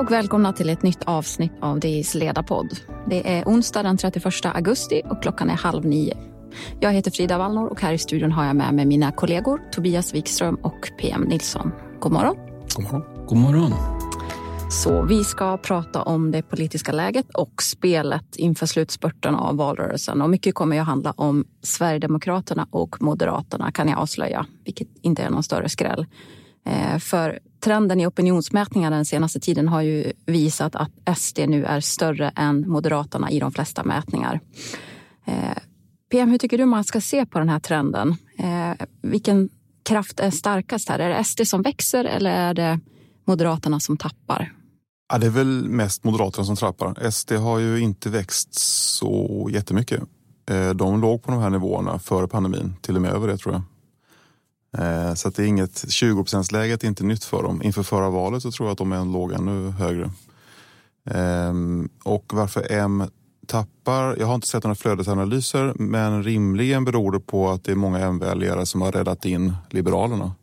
Och välkomna till ett nytt avsnitt av DIs ledarpodd. Det är onsdag den 31 augusti och klockan är halv nio. Jag heter Frida Wallnor och här i studion har jag med mig mina kollegor Tobias Wikström och PM Nilsson. God morgon. God morgon. God morgon. Så vi ska prata om det politiska läget och spelet inför slutspurten av valrörelsen. Och mycket kommer att handla om Sverigedemokraterna och Moderaterna kan jag avslöja, vilket inte är någon större skräll. Eh, för trenden i opinionsmätningarna den senaste tiden har ju visat att SD nu är större än Moderaterna i de flesta mätningar. Eh, PM, hur tycker du man ska se på den här trenden? Eh, vilken kraft är starkast här? Är det SD som växer eller är det Moderaterna som tappar? Ja, det är väl mest Moderaterna som trappar. SD har ju inte växt så jättemycket. Eh, de låg på de här nivåerna före pandemin, till och med över det tror jag. Eh, så att det är inget 20 läget är inte nytt för dem. Inför förra valet så tror jag att de låg ännu högre. Ehm, och varför M tappar, jag har inte sett några flödesanalyser, men rimligen beror det på att det är många M-väljare som har räddat in Liberalerna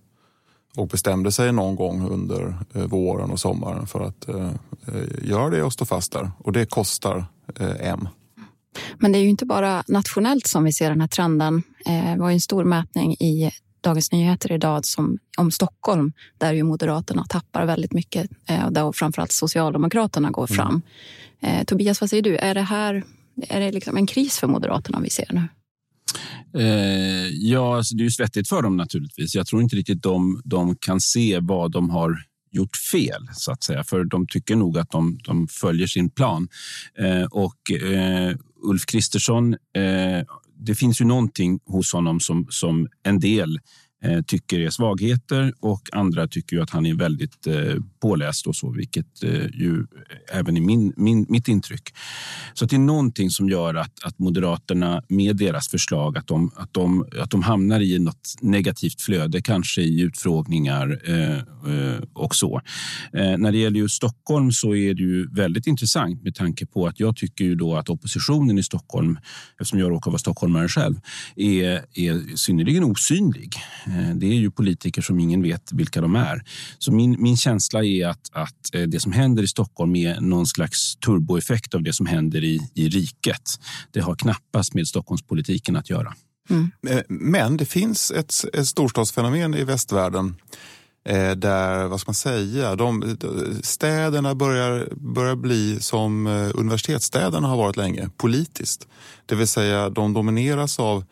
och bestämde sig någon gång under eh, våren och sommaren för att eh, eh, göra det och stå fast där. Och det kostar M. Men det är ju inte bara nationellt som vi ser den här trenden. Det var en stor mätning i Dagens Nyheter idag som, om Stockholm där ju Moderaterna tappar väldigt mycket eh, och där framförallt Socialdemokraterna går fram. Mm. Eh, Tobias, vad säger du? Är det här är det liksom en kris för Moderaterna vi ser nu? Eh, ja, alltså det är ju svettigt för dem naturligtvis. Jag tror inte riktigt de, de kan se vad de har gjort fel, så att säga. För de tycker nog att de, de följer sin plan. Eh, och eh, Ulf Kristersson eh, det finns ju någonting hos honom som, som en del Eh, tycker är svagheter och andra tycker att han är väldigt eh, påläst och så, vilket eh, ju även är min, min, mitt intryck. Så det är någonting som gör att, att Moderaterna med deras förslag att de, att, de, att de hamnar i något negativt flöde, kanske i utfrågningar och så. när det gäller just Stockholm så är det ju väldigt intressant med tanke på att jag tycker ju då att oppositionen i Stockholm, eftersom jag råkar vara stockholmare själv, är, är synnerligen osynlig. Eh, det är ju politiker som ingen vet vilka de är. Så min, min känsla är att, att eh, det som händer i Stockholm är någon slags turboeffekt av det som händer i, i riket. Det har knappast med Stockholmspolitiken att göra. Mm. Eh, men det finns ett, ett storstadsfenomen i västvärlden där, vad ska man säga, de, städerna börjar, börjar bli som universitetsstäderna har varit länge, politiskt. Det vill säga de domineras av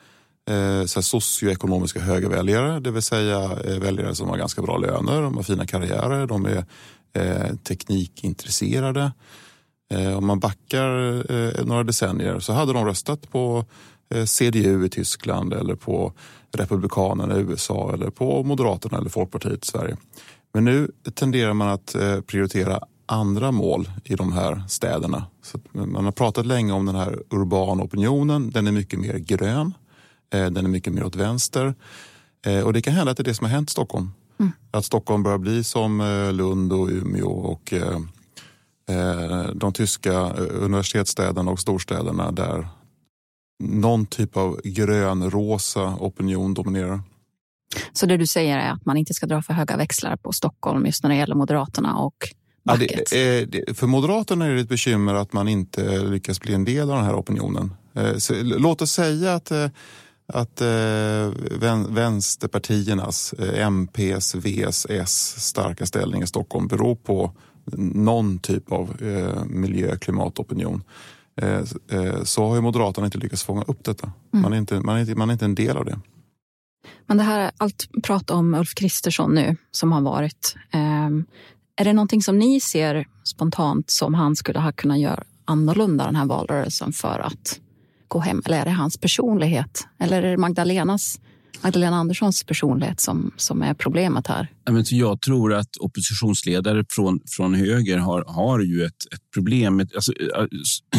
eh, så socioekonomiska högerväljare, det vill säga eh, väljare som har ganska bra löner, de har fina karriärer, de är eh, teknikintresserade. Eh, om man backar eh, några decennier så hade de röstat på eh, CDU i Tyskland eller på Republikanerna i USA eller på Moderaterna eller Folkpartiet i Sverige. Men nu tenderar man att eh, prioritera andra mål i de här städerna. Så man har pratat länge om den här urbana opinionen. Den är mycket mer grön. Eh, den är mycket mer åt vänster. Eh, och det kan hända att det är det som har hänt i Stockholm. Mm. Att Stockholm börjar bli som eh, Lund och Umeå och de tyska universitetsstäderna och storstäderna där någon typ av grön-rosa opinion dominerar. Så det du säger är att man inte ska dra för höga växlar på Stockholm just när det gäller Moderaterna och Ja, det, det, för Moderaterna är det ett bekymmer att man inte lyckas bli en del av den här opinionen. Låt oss säga att att eh, vänsterpartiernas, eh, MPs, Vs, S starka ställning i Stockholm beror på någon typ av eh, miljö klimatopinion eh, eh, så har ju Moderaterna inte lyckats fånga upp detta. Mm. Man, är inte, man, är inte, man är inte en del av det. Men det här allt prat om Ulf Kristersson nu som har varit. Eh, är det någonting som ni ser spontant som han skulle ha kunnat göra annorlunda den här valrörelsen för att gå hem? Eller är det hans personlighet? Eller är det Magdalenas Magdalena Anderssons personlighet som, som är problemet här? Jag tror att oppositionsledare från, från höger har, har ju ett, ett problem. Alltså, eh, eh,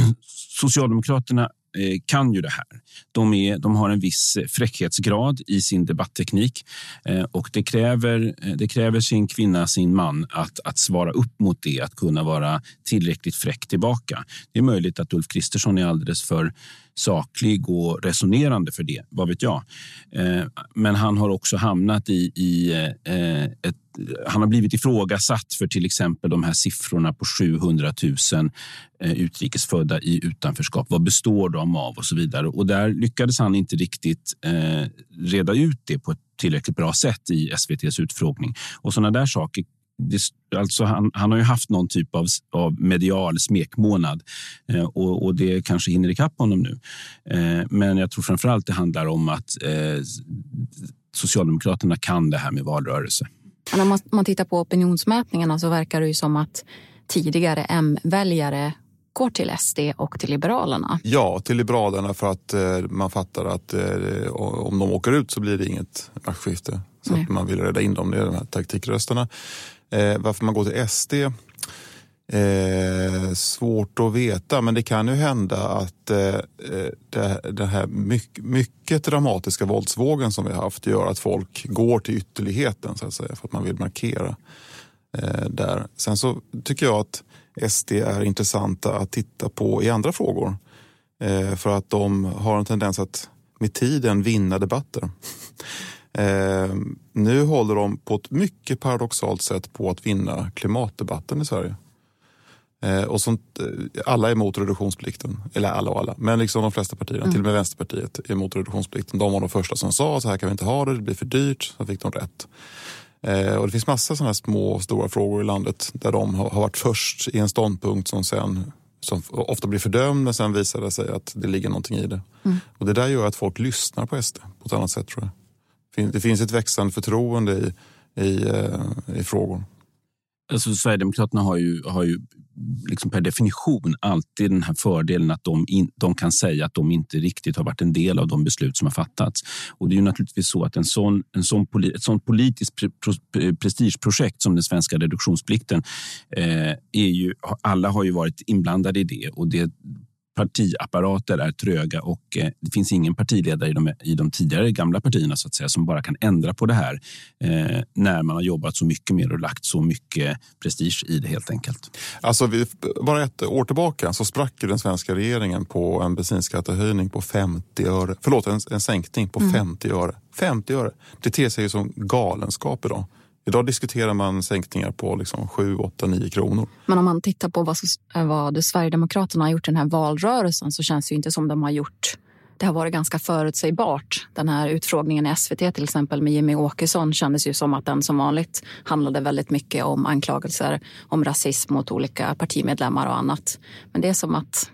Socialdemokraterna Eh, kan ju det här. De, är, de har en viss eh, fräckhetsgrad i sin debattteknik eh, och det kräver, det kräver sin kvinna, sin man att, att svara upp mot det, att kunna vara tillräckligt fräck tillbaka. Det är möjligt att Ulf Kristersson är alldeles för saklig och resonerande för det, vad vet jag. Men han har också hamnat i, i ett han har blivit ifrågasatt för till exempel de här siffrorna på 700 000 eh, utrikesfödda i utanförskap. Vad består de av och så vidare. Och där lyckades han inte riktigt eh, reda ut det på ett tillräckligt bra sätt i SVTs utfrågning. Och sådana där saker det, alltså han, han, har ju haft någon typ av, av medial smekmånad eh, och, och, det kanske hinner ikapp honom nu. Eh, men jag tror framför allt det handlar om att eh, Socialdemokraterna kan det här med valrörelse. Men om man, tittar på opinionsmätningarna så verkar det ju som att tidigare M-väljare går till SD och till Liberalerna. Ja, till Liberalerna för att eh, man fattar att eh, om de åker ut så blir det inget maktskifte. Så att man vill rädda in dem, det är de här taktikrösterna. Eh, varför man går till SD? Eh, svårt att veta, men det kan ju hända att eh, eh det, den här mycket, mycket, dramatiska våldsvågen som vi har haft gör att folk går till ytterligheten så att säga, för att man vill markera. Eh, där. Sen så tycker jag att SD är intressanta att titta på i andra frågor. Eh, för att de har en tendens att med tiden vinna debatter. Eh, nu håller de på ett mycket paradoxalt sätt på att vinna klimatdebatten i Sverige. Eh, och sånt, eh, alla är emot reduktionsplikten, eller alla och alla, men liksom de flesta partierna, mm. till och med Vänsterpartiet är emot reduktionsplikten. De var de första som sa så här kan vi inte ha det, det blir för dyrt. Så fick de rätt. Eh, och det finns massa sådana här små och stora frågor i landet där de har, varit först i en ståndpunkt som sen som ofta blir fördömd men sen visar det sig att det ligger någonting i det. Mm. Och det där gör att folk lyssnar på SD på ett annat sätt tror jag det finns ett växande förtroende i, i, i frågor. Alltså, Sverigedemokraterna har ju, har ju liksom per definition alltid den här fördelen att de, in, de kan säga att de inte riktigt har varit en del av de beslut som har fattats. Och det är ju naturligtvis så att en sån, en sån poli, ett sånt politiskt pre, pre, prestigeprojekt som den svenska reduktionsplikten eh, är ju, alla har ju varit inblandade i det och det partiapparater är tröga och eh, det finns ingen partiledare i de, i de tidigare gamla partierna så att säga, som bara kan ändra på det här eh, när man har jobbat så mycket mer och lagt så mycket prestige i det helt enkelt. Alltså, vi, bara ett år tillbaka så sprack den svenska regeringen på en bensinskattehöjning på 50 öre. Förlåt, en, en sänkning på mm. 50 öre. 50 öre. Det ter sig ju som galenskap idag. Idag diskuterar man sänkningar på liksom 7, 8, 9 kronor. Men om man tittar på vad, eh, vad Sverigedemokraterna har gjort i den här valrörelsen så känns det inte som de har gjort det har varit ganska förutsägbart. Den här utfrågningen i SVT till exempel med Jimmy Åkesson kändes ju som att den som vanligt handlade väldigt mycket om anklagelser om rasism mot olika partimedlemmar och annat. Men det är som att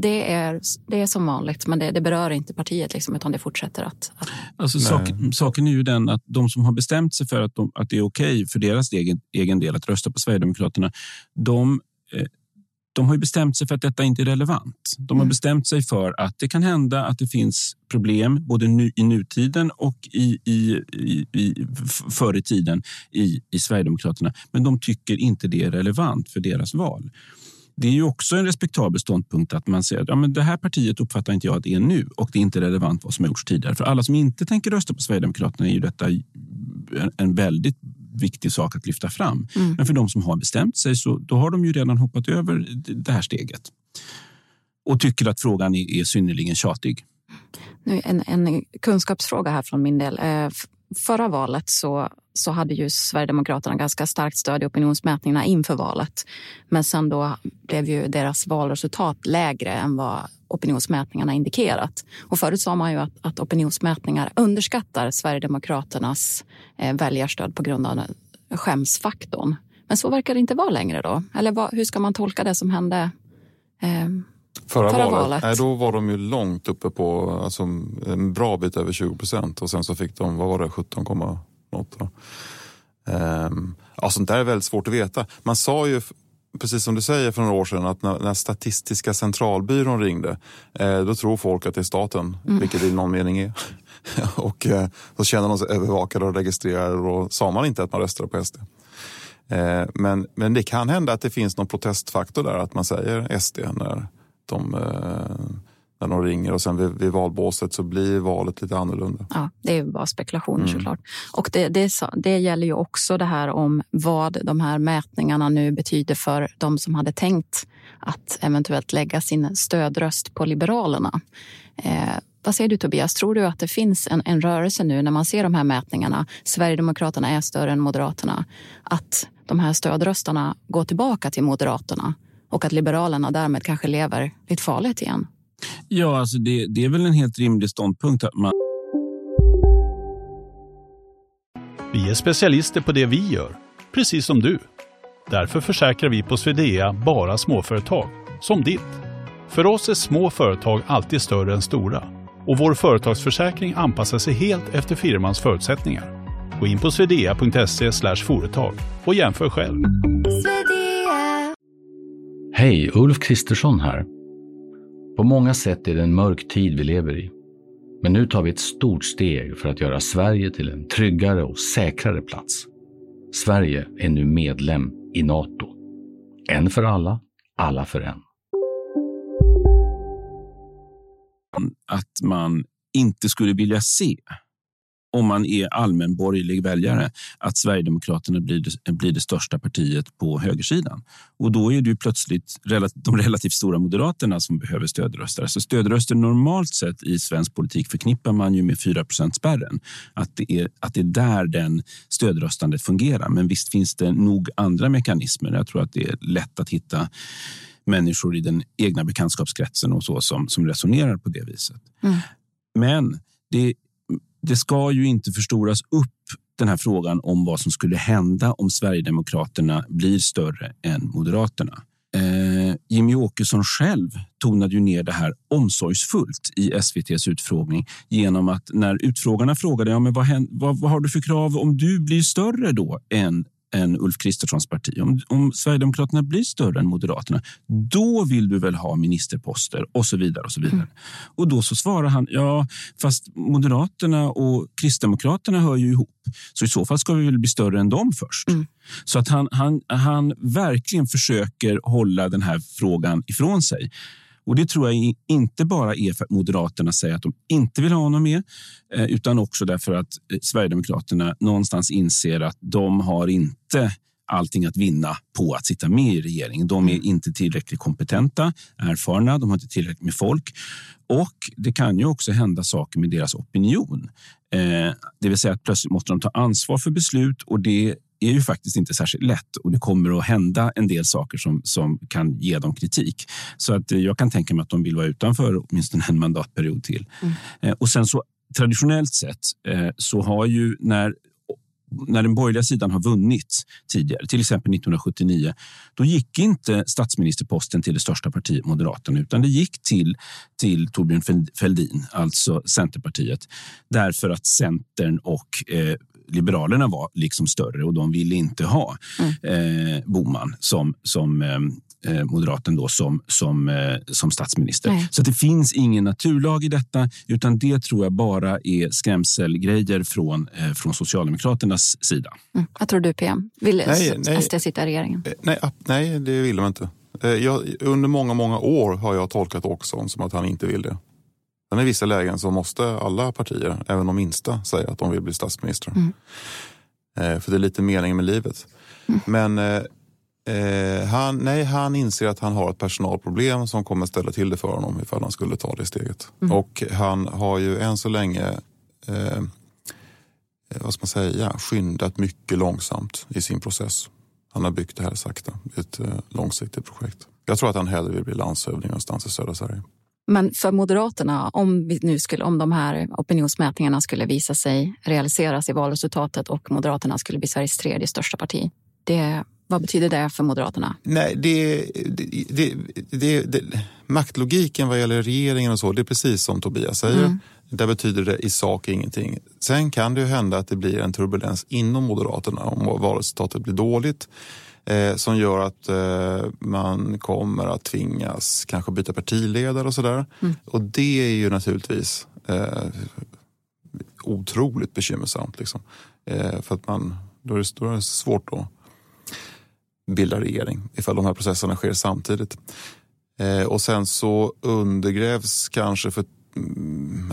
det är, det är som vanligt, men det, det berör inte partiet liksom, utan det fortsätter att... att... Alltså, sak, saken är ju den att de som har bestämt sig för att, de, att det är okej okay för deras egen, egen del att rösta på Sverigedemokraterna, de, eh, de har ju bestämt sig för att detta inte är relevant. De har mm. bestämt sig för att det kan hända att det finns problem både nu, i nutiden och i, i, i, i, förr i tiden i, i Sverigedemokraterna. Men de tycker inte det är relevant för deras val det är ju också en respektabel ståndpunkt att man säger att ja, men det här partiet uppfattar inte jag att det är nu och det är inte relevant vad som har gjorts tidigare. För alla som inte tänker rösta på Sverigedemokraterna är ju detta en väldigt viktig sak att lyfta fram. Mm. Men för de som har bestämt sig så då har de ju redan hoppat över det här steget och tycker att frågan är, är synnerligen tjatig. Nu en, en kunskapsfråga här från min del. Eh, förra valet så, så hade ju Sverigedemokraterna ganska starkt stöd i opinionsmätningarna inför valet. Men sen då blev ju deras valresultat lägre än vad opinionsmätningarna indikerat. Och förut sa man ju att, att opinionsmätningar underskattar Sverigedemokraternas eh, väljarstöd på grund av skämsfaktorn. Men så verkar det inte vara längre då. Eller vad, hur ska man tolka det som hände eh, Förra, Förra valet, valet. Nej, då var de ju långt uppe på alltså, en bra bit över 20 procent och sen så fick de, vad var det, 17, något. Um, ja, sånt där är väldigt svårt att veta. Man sa ju, precis som du säger för några år sedan, att när, när Statistiska centralbyrån ringde, eh, då tror folk att det är staten, mm. vilket det i någon mening är. och eh, så känner de sig övervakade och registrerade och då sa man inte att man röstade på SD. Eh, men, men det kan hända att det finns någon protestfaktor där, att man säger SD när de, eh, när de ringer och sen vid, vid valbåset så blir valet lite annorlunda. Ja, det är bara spekulationer mm. såklart. Och det, det, det gäller ju också det här om vad de här mätningarna nu betyder för de som hade tänkt att eventuellt lägga sin stödröst på Liberalerna. Eh, vad säger du Tobias, tror du att det finns en, en rörelse nu när man ser de här mätningarna, Sverigedemokraterna är större än Moderaterna, att de här stödröstarna går tillbaka till Moderaterna och att Liberalerna därmed kanske lever lite farligt igen? Ja, alltså det, det är väl en helt rimlig ståndpunkt att man... Vi är specialister på det vi gör, precis som du. Därför försäkrar vi på Swedea bara småföretag, som ditt. För oss är små företag alltid större än stora och vår företagsförsäkring anpassar sig helt efter firmans förutsättningar. Gå in på swedea.se företag och jämför själv. Hej, Ulf Kristersson här. På många sätt är det en mörk tid vi lever i. Men nu tar vi ett stort steg för att göra Sverige till en tryggare och säkrare plats. Sverige är nu medlem i Nato. En för alla, alla för en. Att man inte skulle vilja se om man är allmän borgerlig väljare, att Sverigedemokraterna blir det, blir det största partiet på högersidan. Och då är det ju plötsligt de relativt stora Moderaterna som behöver stödröster. Så stödröster normalt sett i svensk politik förknippar man ju med 4 spärren. Att det, är, att det är där den stödröstandet fungerar. Men visst finns det nog andra mekanismer. Jag tror att det är lätt att hitta människor i den egna bekantskapskretsen och så som, som resonerar på det viset. Mm. Men det det ska ju inte förstoras upp den här frågan om vad som skulle hända om Sverigedemokraterna blir större än Moderaterna. Eh, Jimmy Åkesson själv tonade ju ner det här omsorgsfullt i SVTs utfrågning genom att när utfrågarna frågade ja, men vad, vad, vad har du för krav om du blir större då än än Ulf Kristerssons parti. Om, om Sverigedemokraterna blir större än Moderaterna, då vill du väl ha ministerposter och så vidare. Och så vidare. Mm. Och då så svarar han, ja, fast Moderaterna och Kristdemokraterna hör ju ihop. Så i så fall ska vi väl bli större än dem först. Mm. Så att han, han, han verkligen försöker hålla den här frågan ifrån sig. Och Det tror jag inte bara är för att Moderaterna säger att de inte vill ha honom med eh, utan också därför att eh, Sverigedemokraterna någonstans inser att de har inte allting att vinna på att sitta med i regeringen. De är inte tillräckligt kompetenta, erfarna, de har inte tillräckligt med folk. Och det kan ju också hända saker med deras opinion. Eh, det vill säga att plötsligt måste de ta ansvar för beslut och det är ju faktiskt inte särskilt lätt och det kommer att hända en del saker som, som kan ge dem kritik. Så att jag kan tänka mig att de vill vara utanför åtminstone en mandatperiod till. Mm. Eh, och sen så traditionellt sett eh, så har ju när när den borgerliga sidan har vunnit tidigare, till exempel 1979, då gick inte statsministerposten till det största partiet Moderaterna, utan det gick till, till Torbjörn Fälldin, alltså Centerpartiet, därför att Centern och eh, Liberalerna var liksom större och de ville inte ha mm. eh, Boman som, som eh, eh, moderaten då som, som, eh, som statsminister. Nej. Så det finns ingen naturlag i detta, utan det tror jag bara är skrämselgrejer från, eh, från Socialdemokraternas sida. Mm. Vad tror du PM? Vill nej, SD sitta i regeringen? Eh, nej, nej, det vill de inte. Eh, jag, under många, många år har jag tolkat Åkesson som att han inte vill det. Men i vissa lägen så måste alla partier, även de minsta, säga att de vill bli statsminister. Mm. Eh, för det är lite meningen med livet. Mm. Men eh, eh, han, nej, han inser att han har ett personalproblem som kommer ställa till det för honom ifall han skulle ta det steget. Mm. Och han har ju än så länge eh, vad ska man säga, skyndat mycket långsamt i sin process. Han har byggt det här sakta. Ett eh, långsiktigt projekt. Jag tror att han hellre vill bli landshövding någonstans i södra Sverige. Men för Moderaterna, om, vi nu skulle, om de här opinionsmätningarna skulle visa sig realiseras i valresultatet och Moderaterna skulle bli Sveriges tredje största parti, det, vad betyder det för Moderaterna? Nej, det, det, det, det, maktlogiken vad gäller regeringen och så, det är precis som Tobias säger. Mm. Där betyder det i sak ingenting. Sen kan det ju hända att det blir en turbulens inom Moderaterna om valresultatet blir dåligt eh, som gör att eh, man kommer att tvingas kanske byta partiledare och sådär. Mm. Och det är ju naturligtvis eh, otroligt bekymmersamt. Liksom. Eh, för att man, då är, det, då är det svårt att bilda regering ifall de här processerna sker samtidigt. Eh, och sen så undergrävs kanske för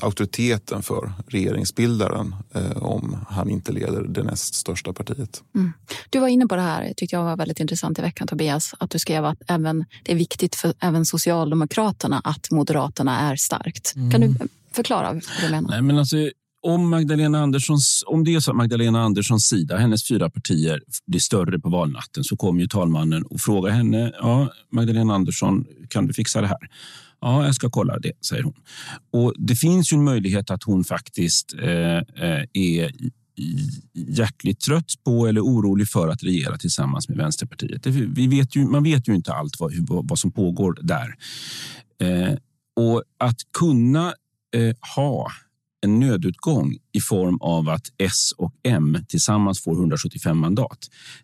auktoriteten för regeringsbildaren eh, om han inte leder det näst största partiet. Mm. Du var inne på det här, tyckte jag var väldigt intressant i veckan Tobias, att du skrev att även, det är viktigt för även Socialdemokraterna att Moderaterna är starkt. Mm. Kan du förklara vad du menar? Nej, men alltså, om, Magdalena Anderssons, om det är så att Magdalena Anderssons sida, hennes fyra partier, blir större på valnatten så kommer ju talmannen och frågar henne. Ja, Magdalena Andersson, kan du fixa det här? Ja, jag ska kolla det, säger hon. Och Det finns ju en möjlighet att hon faktiskt eh, eh är hjärtligt trött på eller orolig för att regera tillsammans med Vänsterpartiet. Vi vet ju, man vet ju inte allt vad, vad som pågår där. Eh, och att kunna eh, ha en nödutgång i form av att S och M tillsammans får 175 mandat.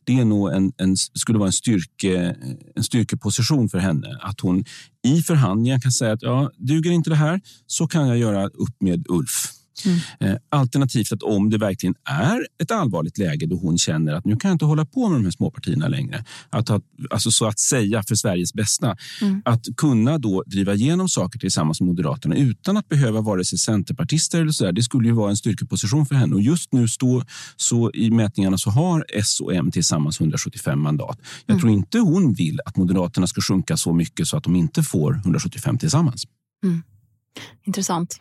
Det är nog en, en, skulle vara en, styrke, en styrkeposition för henne. Att hon i förhandlingar kan säga att ja, duger inte det här så kan jag göra upp med Ulf. Mm. Eh, alternativt att om det verkligen är ett allvarligt läge då hon känner att nu kan jag inte hålla på med de här småpartierna längre. Att ha, alltså så att säga för Sveriges bästa. Mm. Att kunna då driva igenom saker tillsammans med Moderaterna utan att behöva vare sig centerpartister eller så där, Det skulle ju vara en styrkeposition för henne. Och just nu stå, så i mätningarna så har S och M tillsammans 175 mandat. Jag mm. tror inte hon vill att Moderaterna ska sjunka så mycket så att de inte får 175 tillsammans. Mm. Intressant.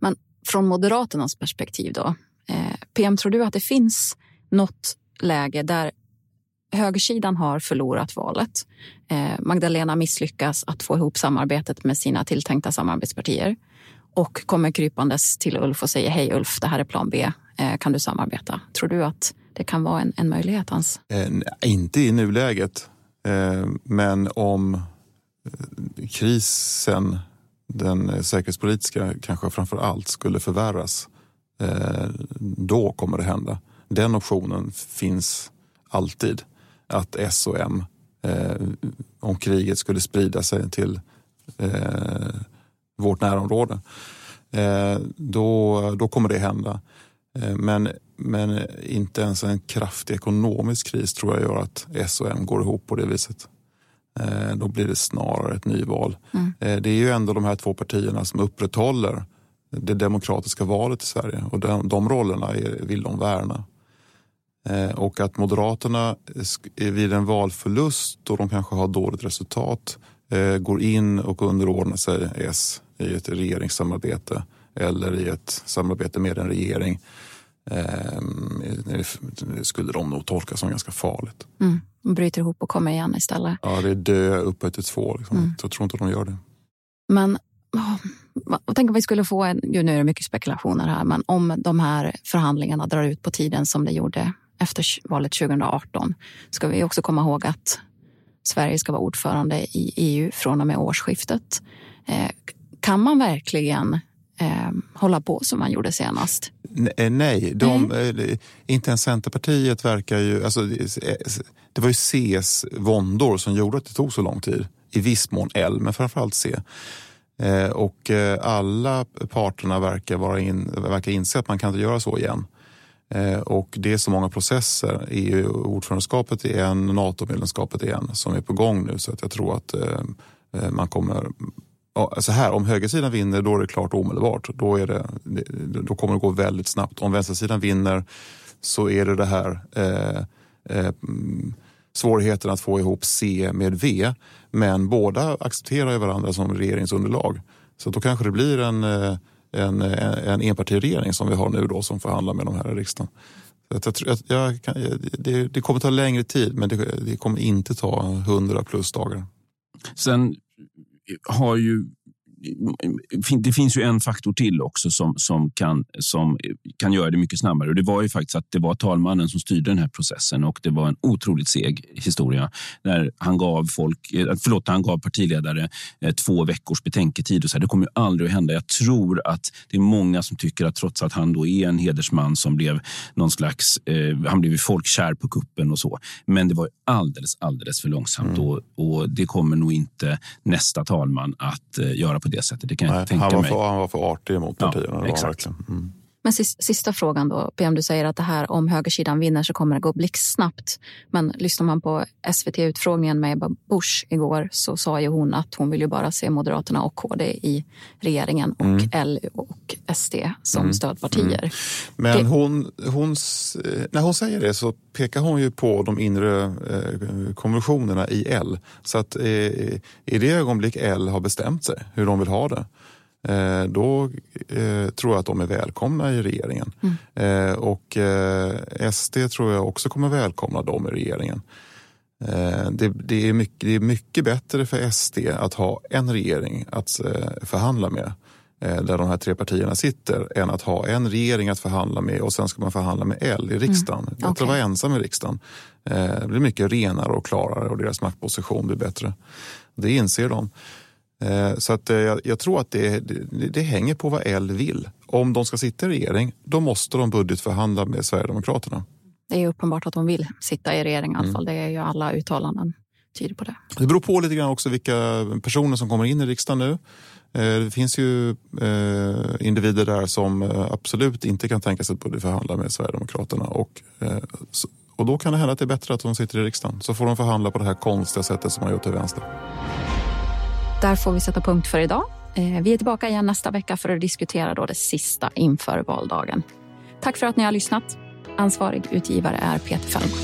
Men från Moderaternas perspektiv då. Eh, PM, tror du att det finns något läge där högersidan har förlorat valet. Eh, Magdalena misslyckas att få ihop samarbetet med sina tilltänkta samarbetspartier och kommer krypandes till Ulf och säger hej Ulf, det här är plan B, eh, kan du samarbeta? Tror du att det kan vara en, en möjlighet Hans? Eh, inte i nuläget, eh, men om krisen den eh, säkerhetspolitiska kanske framför allt skulle förvärras, eh, då kommer det hända. Den optionen finns alltid. Att S och M, eh, om kriget skulle sprida sig till eh, vårt närområde, eh, då, då kommer det hända. Eh, men, men inte ens en kraftig ekonomisk kris tror jag gör att S och M går ihop på det viset. Eh, då blir det snarare ett nyval. Mm. Eh, det är ju ändå de här två partierna som upprätthåller det demokratiska valet i Sverige och de, de rollerna vill de värna. Eh, och att Moderaterna vid en valförlust då de kanske har dåligt resultat går in och underordnar sig S i ett regeringssamarbete eller i ett samarbete med en regering skulle de nog tolka som ganska farligt. Mm bryter ihop och kommer igen istället. Ja, det är dö upphöjt till två. Liksom. Mm. Jag tror inte de gör det. Men oh, tänk om vi skulle få en, nu är det mycket spekulationer här, men om de här förhandlingarna drar ut på tiden som det gjorde efter valet 2018 ska vi också komma ihåg att Sverige ska vara ordförande i EU från och med årsskiftet. Eh, kan man verkligen eh, hålla på som man gjorde senast? Eh, nej, de, mm. inte ens Centerpartiet verkar ju... Alltså, det var ju Cs våndor som gjorde att det tog så lång tid. I viss mån L, men framförallt C. och alla parterna verkar, vara in, verkar inse att man kan inte göra så igen. och det är så många processer. EU-ordförandeskapet är en, NATO-medlemskapet är en som är på gång nu så att jag tror att man kommer så här, om högersidan vinner då är det klart omedelbart. Då, är det, då kommer det gå väldigt snabbt. Om vänstersidan vinner så är det det här eh, eh, svårigheten att få ihop C med V. Men båda accepterar ju varandra som regeringsunderlag. Så då kanske det blir en, eh, en, en, en enpartiregering som vi har nu då som förhandlar med de här i riksdagen. Jag, jag, jag det, det, kommer ta längre tid men det, det kommer inte ta hundra plus dagar. Sen har ju det finns ju en faktor till också som, som, kan, som kan göra det mycket snabbare. Och det var ju faktiskt att det var talmannen som styrde den här processen och det var en otroligt seg historia när han gav folk, eh, förlåt, han gav partiledare eh, två veckors betänketid. Och så här, det kommer ju aldrig att hända. Jag tror att det är många som tycker att trots att han då är en hedersman som blev någon slags, eh, han blev folkkär på kuppen och så. Men det var alldeles, alldeles för långsamt mm. och, och, det kommer nog inte nästa talman att eh, göra på det sättet. Det kan jag Nej, tänka han var mig. För, han var för artig mot partierna. Ja, exakt. Mm. Men sista frågan då, PM, du säger att det här om högersidan vinner så kommer det gå blixtsnabbt. Men lyssnar man på SVT-utfrågningen med Ebba Busch igår så sa ju hon att hon vill ju bara se Moderaterna och KD i regeringen och mm. L och SD som mm. stödpartier. Mm. Men det... hon, hon, när hon säger det så pekar hon ju på de inre eh, konventionerna i L. Så att eh, i det ögonblick L har bestämt sig hur de vill ha det då eh, tror jag att de är välkomna i regeringen. Mm. Eh, och SD tror jag också kommer välkomna dem i regeringen. Det, det, är mycket, det är mycket bättre för SD att ha en regering att förhandla med där de här tre partierna sitter än att ha en regering att förhandla med och sen ska man förhandla med L i riksdagen. Mm. Bättre okay. att vara ensam i riksdagen. Det blir mycket renare och klarare och deras maktposition blir bättre. Det inser de. Eh, så att eh, jag, jag tror att det, det, det, hänger på vad L vill. Om de ska sitta i regering, då måste de budgetförhandla med Sverigedemokraterna. Det är uppenbart att de vill sitta i regering i alla mm. fall. Det är ju alla uttalanden tyder på det. Det beror på lite grann också vilka personer som kommer in i riksdagen nu. Eh, det finns ju individer där som absolut inte kan tänka sig att budgetförhandla med Sverigedemokraterna. Och, och då kan det hända att det är bättre att de sitter i riksdagen. Så får de förhandla på det här konstiga sättet som man gjort till vänster. Där får vi sätta punkt för idag. Eh, vi är tillbaka igen nästa vecka för att diskutera då det sista inför valdagen. Tack för att ni har lyssnat. Ansvarig utgivare är Peter Fellman.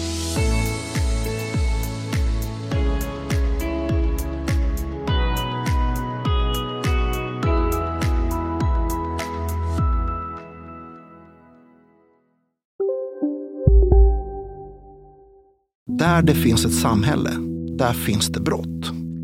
Där det finns ett samhälle, där finns det brott.